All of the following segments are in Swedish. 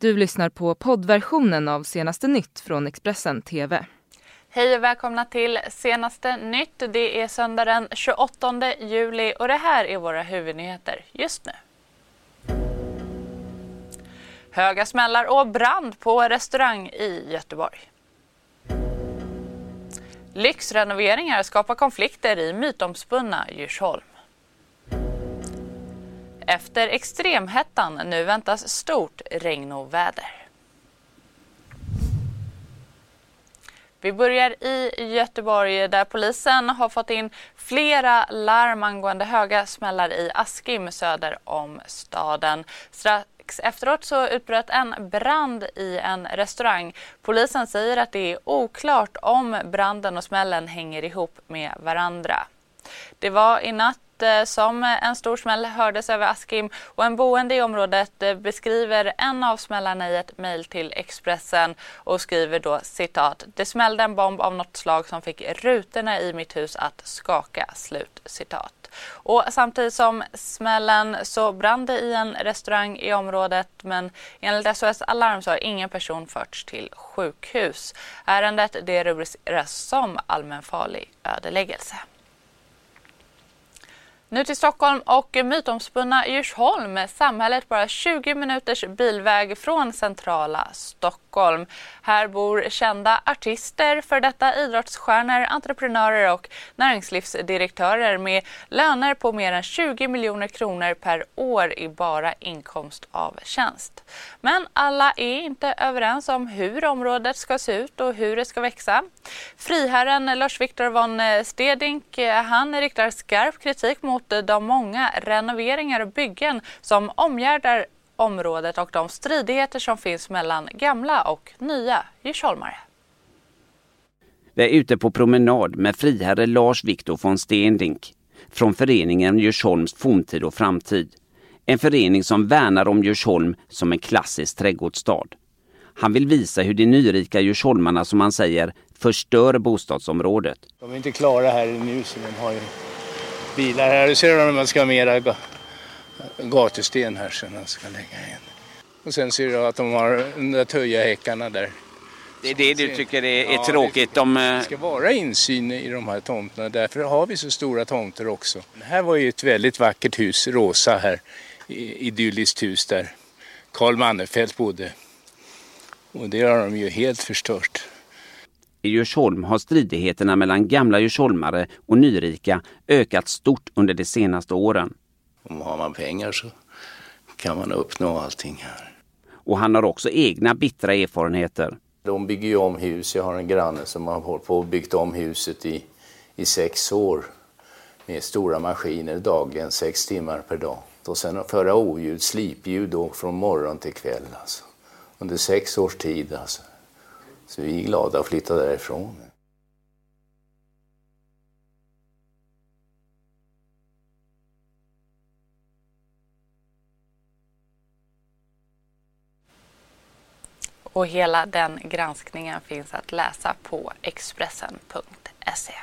Du lyssnar på poddversionen av senaste nytt från Expressen TV. Hej och välkomna till senaste nytt. Det är söndag den 28 juli och det här är våra huvudnyheter just nu. Höga smällar och brand på restaurang i Göteborg. Lyxrenoveringar skapar konflikter i mytomspunna Djursholm. Efter extremhettan, nu väntas stort regnoväder. Vi börjar i Göteborg där polisen har fått in flera larm angående höga smällar i Askim söder om staden. Strax efteråt så utbröt en brand i en restaurang. Polisen säger att det är oklart om branden och smällen hänger ihop med varandra. Det var i natt Eh, som en stor smäll hördes över Askim och en boende i området eh, beskriver en av smällarna i ett mejl till Expressen och skriver då citat. Det smällde en bomb av något slag som fick rutorna i mitt hus att skaka. Slut citat. Och samtidigt som smällen så brann det i en restaurang i området men enligt SOS Alarm så har ingen person förts till sjukhus. Ärendet det rubriceras som allmänfarlig ödeläggelse. Nu till Stockholm och mytomspunna Djursholm, samhället bara 20 minuters bilväg från centrala Stockholm. Här bor kända artister, för detta idrottsstjärnor, entreprenörer och näringslivsdirektörer med löner på mer än 20 miljoner kronor per år i bara inkomst av tjänst. Men alla är inte överens om hur området ska se ut och hur det ska växa. Friherren Lars-Viktor von Stedink eh, han riktar skarp kritik mot de många renoveringar och byggen som omgärdar området och de stridigheter som finns mellan gamla och nya Djursholmare. Vi är ute på promenad med friherre Lars Viktor von Stendink från föreningen Djursholms forntid och framtid. En förening som värnar om Djursholm som en klassisk trädgårdsstad. Han vill visa hur de nyrika Djursholmarna, som han säger, förstör bostadsområdet. De är inte klara här nu så de har ju bilar här. Du ser de man ska ha mera gatusten här sen man ska lägga in. Och sen ser du att de har de där töjahäckarna där. Det är det du tycker är, är ja, tråkigt? Det, eh, det ska vara insyn i de här tomterna. Därför har vi så stora tomter också. Det här var ju ett väldigt vackert hus, rosa här. Idylliskt hus där Karl Mannefelt bodde. Och det har de ju helt förstört. I Djursholm har stridigheterna mellan gamla djursholmare och nyrika ökat stort under de senaste åren. Om har man pengar så kan man uppnå allting här. Och han har också egna bittra erfarenheter. De bygger ju om hus. Jag har en granne som har hållit på och byggt om huset i, i sex år med stora maskiner dagligen, sex timmar per dag. Och sen föra oljud, slipljud då från morgon till kväll. Alltså. Under sex års tid. Alltså. Så vi är glada att flytta därifrån. Och hela den granskningen finns att läsa på Expressen.se.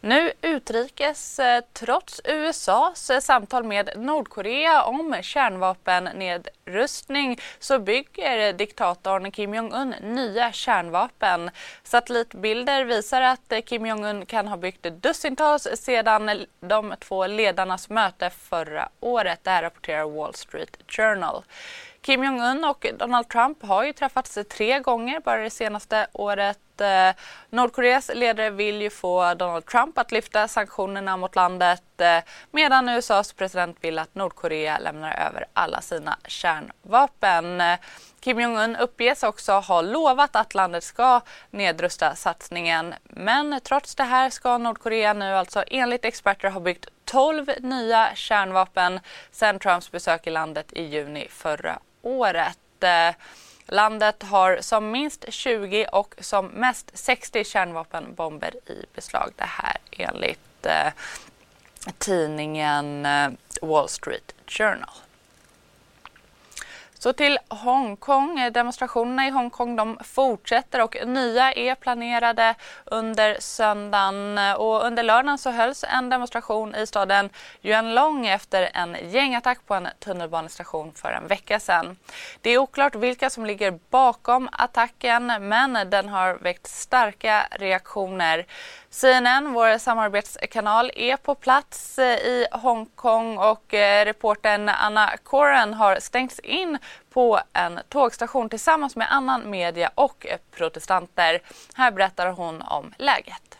Nu utrikes, eh, trots USAs eh, samtal med Nordkorea om kärnvapennedrustning så bygger diktatorn Kim Jong-Un nya kärnvapen. Satellitbilder visar att eh, Kim Jong-Un kan ha byggt dussintals sedan de två ledarnas möte förra året. Det här rapporterar Wall Street Journal. Kim Jong-Un och Donald Trump har ju träffats tre gånger bara det senaste året. Eh, Nordkoreas ledare vill ju få Donald Trump att lyfta sanktionerna mot landet eh, medan USAs president vill att Nordkorea lämnar över alla sina kärnvapen. Eh, Kim Jong-Un uppges också ha lovat att landet ska nedrusta satsningen. Men trots det här ska Nordkorea nu alltså enligt experter ha byggt 12 nya kärnvapen sedan Trumps besök i landet i juni förra året. Eh, landet har som minst 20 och som mest 60 kärnvapenbomber i beslag. Det här enligt eh, tidningen eh, Wall Street Journal. Så till Hongkong. Demonstrationerna i Hongkong de fortsätter och nya är planerade under söndagen. Och under lördagen så hölls en demonstration i staden Yuanlong efter en gängattack på en tunnelbanestation för en vecka sedan. Det är oklart vilka som ligger bakom attacken men den har väckt starka reaktioner. CNN, vår samarbetskanal, är på plats i Hongkong och eh, reportern reporten Anna Koren har stängts in på en tågstation tillsammans med annan media och protestanter. Här berättar hon om läget.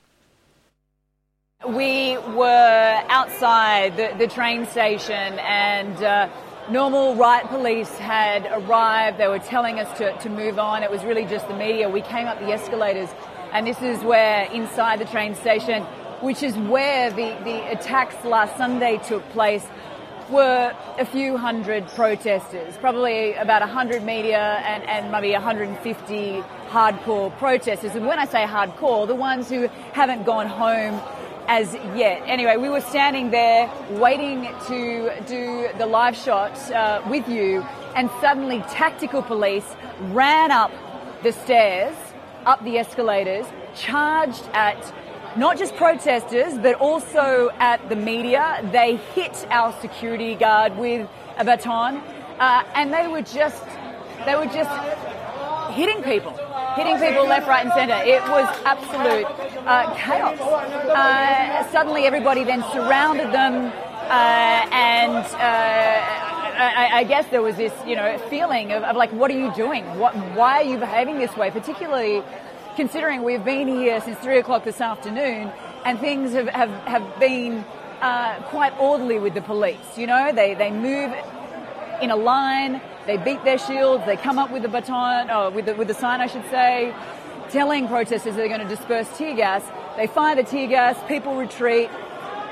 We were outside the, the train station and uh, normal riot police had arrived. They were telling us to, to move on. It was really just the media. We came up the escalators and this is where inside the train station, which is where the, the attacks last Sunday took place, were a few hundred protesters, probably about 100 media and, and maybe 150 hardcore protesters. And when I say hardcore, the ones who haven't gone home as yet. Anyway, we were standing there waiting to do the live shot uh, with you, and suddenly tactical police ran up the stairs up the escalators, charged at not just protesters, but also at the media. They hit our security guard with a baton, uh, and they were just they were just hitting people, hitting people left, right, and centre. It was absolute uh, chaos. Uh, suddenly, everybody then surrounded them, uh, and uh, I, I, guess there was this, you know, feeling of, of, like, what are you doing? What, why are you behaving this way? Particularly considering we've been here since three o'clock this afternoon, and things have have, have been uh, quite orderly with the police. You know, they they move in a line, they beat their shields, they come up with the baton, or with the, with the sign, I should say, telling protesters they're going to disperse tear gas. They fire the tear gas, people retreat.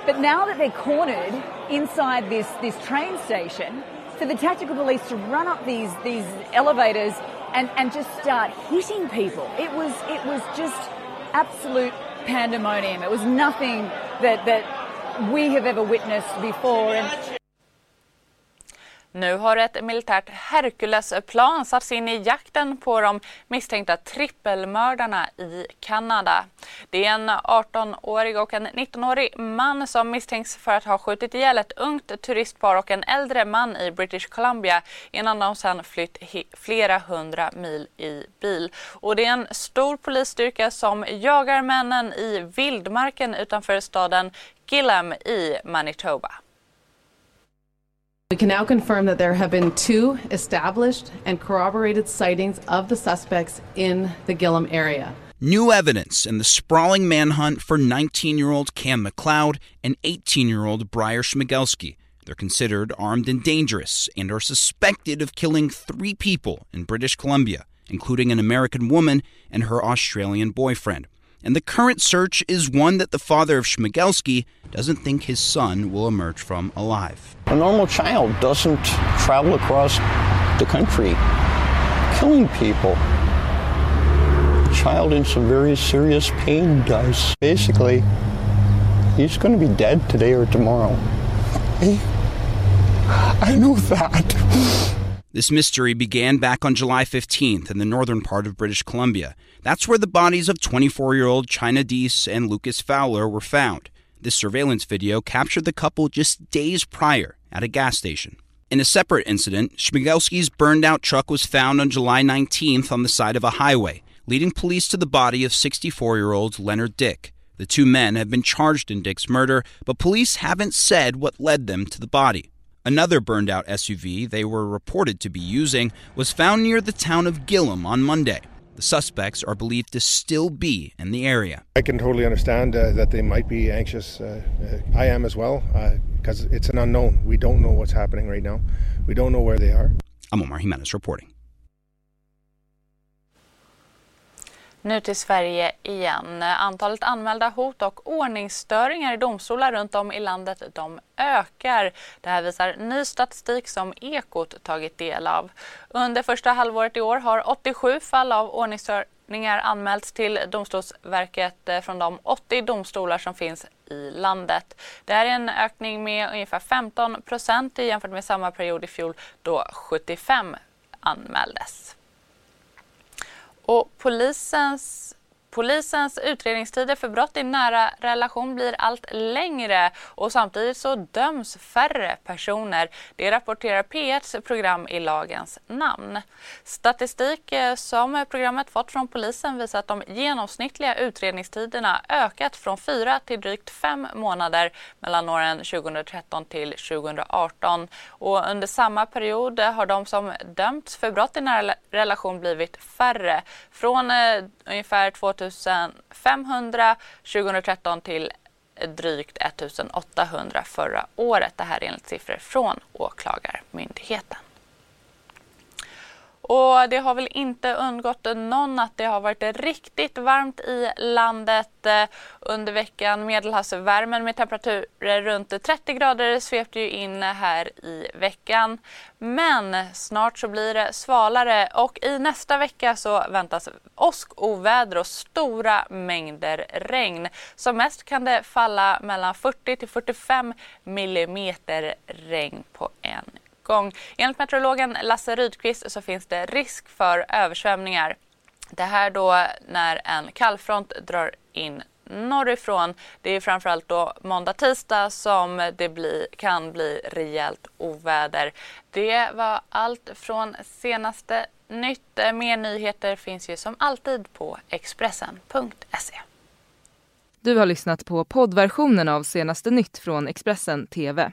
But now that they're cornered inside this, this train station, for the tactical police to run up these these elevators and, and just start hitting people. It was it was just absolute pandemonium. It was nothing that that we have ever witnessed before. And Nu har ett militärt Herculesplan satts in i jakten på de misstänkta trippelmördarna i Kanada. Det är en 18-årig och en 19-årig man som misstänks för att ha skjutit ihjäl ett ungt turistpar och en äldre man i British Columbia innan de sedan flytt flera hundra mil i bil. Och det är en stor polisstyrka som jagar männen i vildmarken utanför staden Gillam i Manitoba. We can now confirm that there have been two established and corroborated sightings of the suspects in the Gillum area. New evidence in the sprawling manhunt for 19 year old Cam McLeod and 18 year old Briar Schmigelski. They're considered armed and dangerous and are suspected of killing three people in British Columbia, including an American woman and her Australian boyfriend and the current search is one that the father of Schmigelski doesn't think his son will emerge from alive. A normal child doesn't travel across the country killing people. A child in some very serious pain does. Basically, he's going to be dead today or tomorrow. I know that. This mystery began back on July 15th in the northern part of British Columbia. That's where the bodies of 24 year old China Deese and Lucas Fowler were found. This surveillance video captured the couple just days prior at a gas station. In a separate incident, Schmigelski's burned out truck was found on July 19th on the side of a highway, leading police to the body of 64 year old Leonard Dick. The two men have been charged in Dick's murder, but police haven't said what led them to the body. Another burned out SUV they were reported to be using was found near the town of Gillum on Monday. The suspects are believed to still be in the area. I can totally understand uh, that they might be anxious. Uh, uh, I am as well, because uh, it's an unknown. We don't know what's happening right now. We don't know where they are. I'm Omar Jimenez reporting. Nu till Sverige igen. Antalet anmälda hot och ordningsstörningar i domstolar runt om i landet de ökar. Det här visar ny statistik som Ekot tagit del av. Under första halvåret i år har 87 fall av ordningsstörningar anmälts till Domstolsverket eh, från de 80 domstolar som finns i landet. Det är en ökning med ungefär 15 procent jämfört med samma period i fjol då 75 anmäldes. Och polisens Polisens utredningstider för brott i nära relation blir allt längre och samtidigt så döms färre personer. Det rapporterar P1s program i lagens namn. Statistik eh, som programmet fått från polisen visar att de genomsnittliga utredningstiderna ökat från fyra till drygt fem månader mellan åren 2013 till 2018. Och under samma period har de som dömts för brott i nära relation blivit färre. Från eh, ungefär 2000 500 2013 till drygt 1800 förra året. Det här är enligt siffror från Åklagarmyndigheten. Och det har väl inte undgått någon att det har varit riktigt varmt i landet eh, under veckan. Medelhavsvärmen med temperaturer runt 30 grader svepte ju in här i veckan. Men snart så blir det svalare och i nästa vecka så väntas åskoväder och stora mängder regn. Som mest kan det falla mellan 40 till 45 millimeter regn på en uppgång. Enligt meteorologen Lasse Rydqvist så finns det risk för översvämningar. Det här då när en kallfront drar in norrifrån. Det är framförallt då måndag, tisdag som det bli, kan bli rejält oväder. Det var allt från senaste nytt. Mer nyheter finns ju som alltid på Expressen.se. Du har lyssnat på poddversionen av senaste nytt från Expressen TV.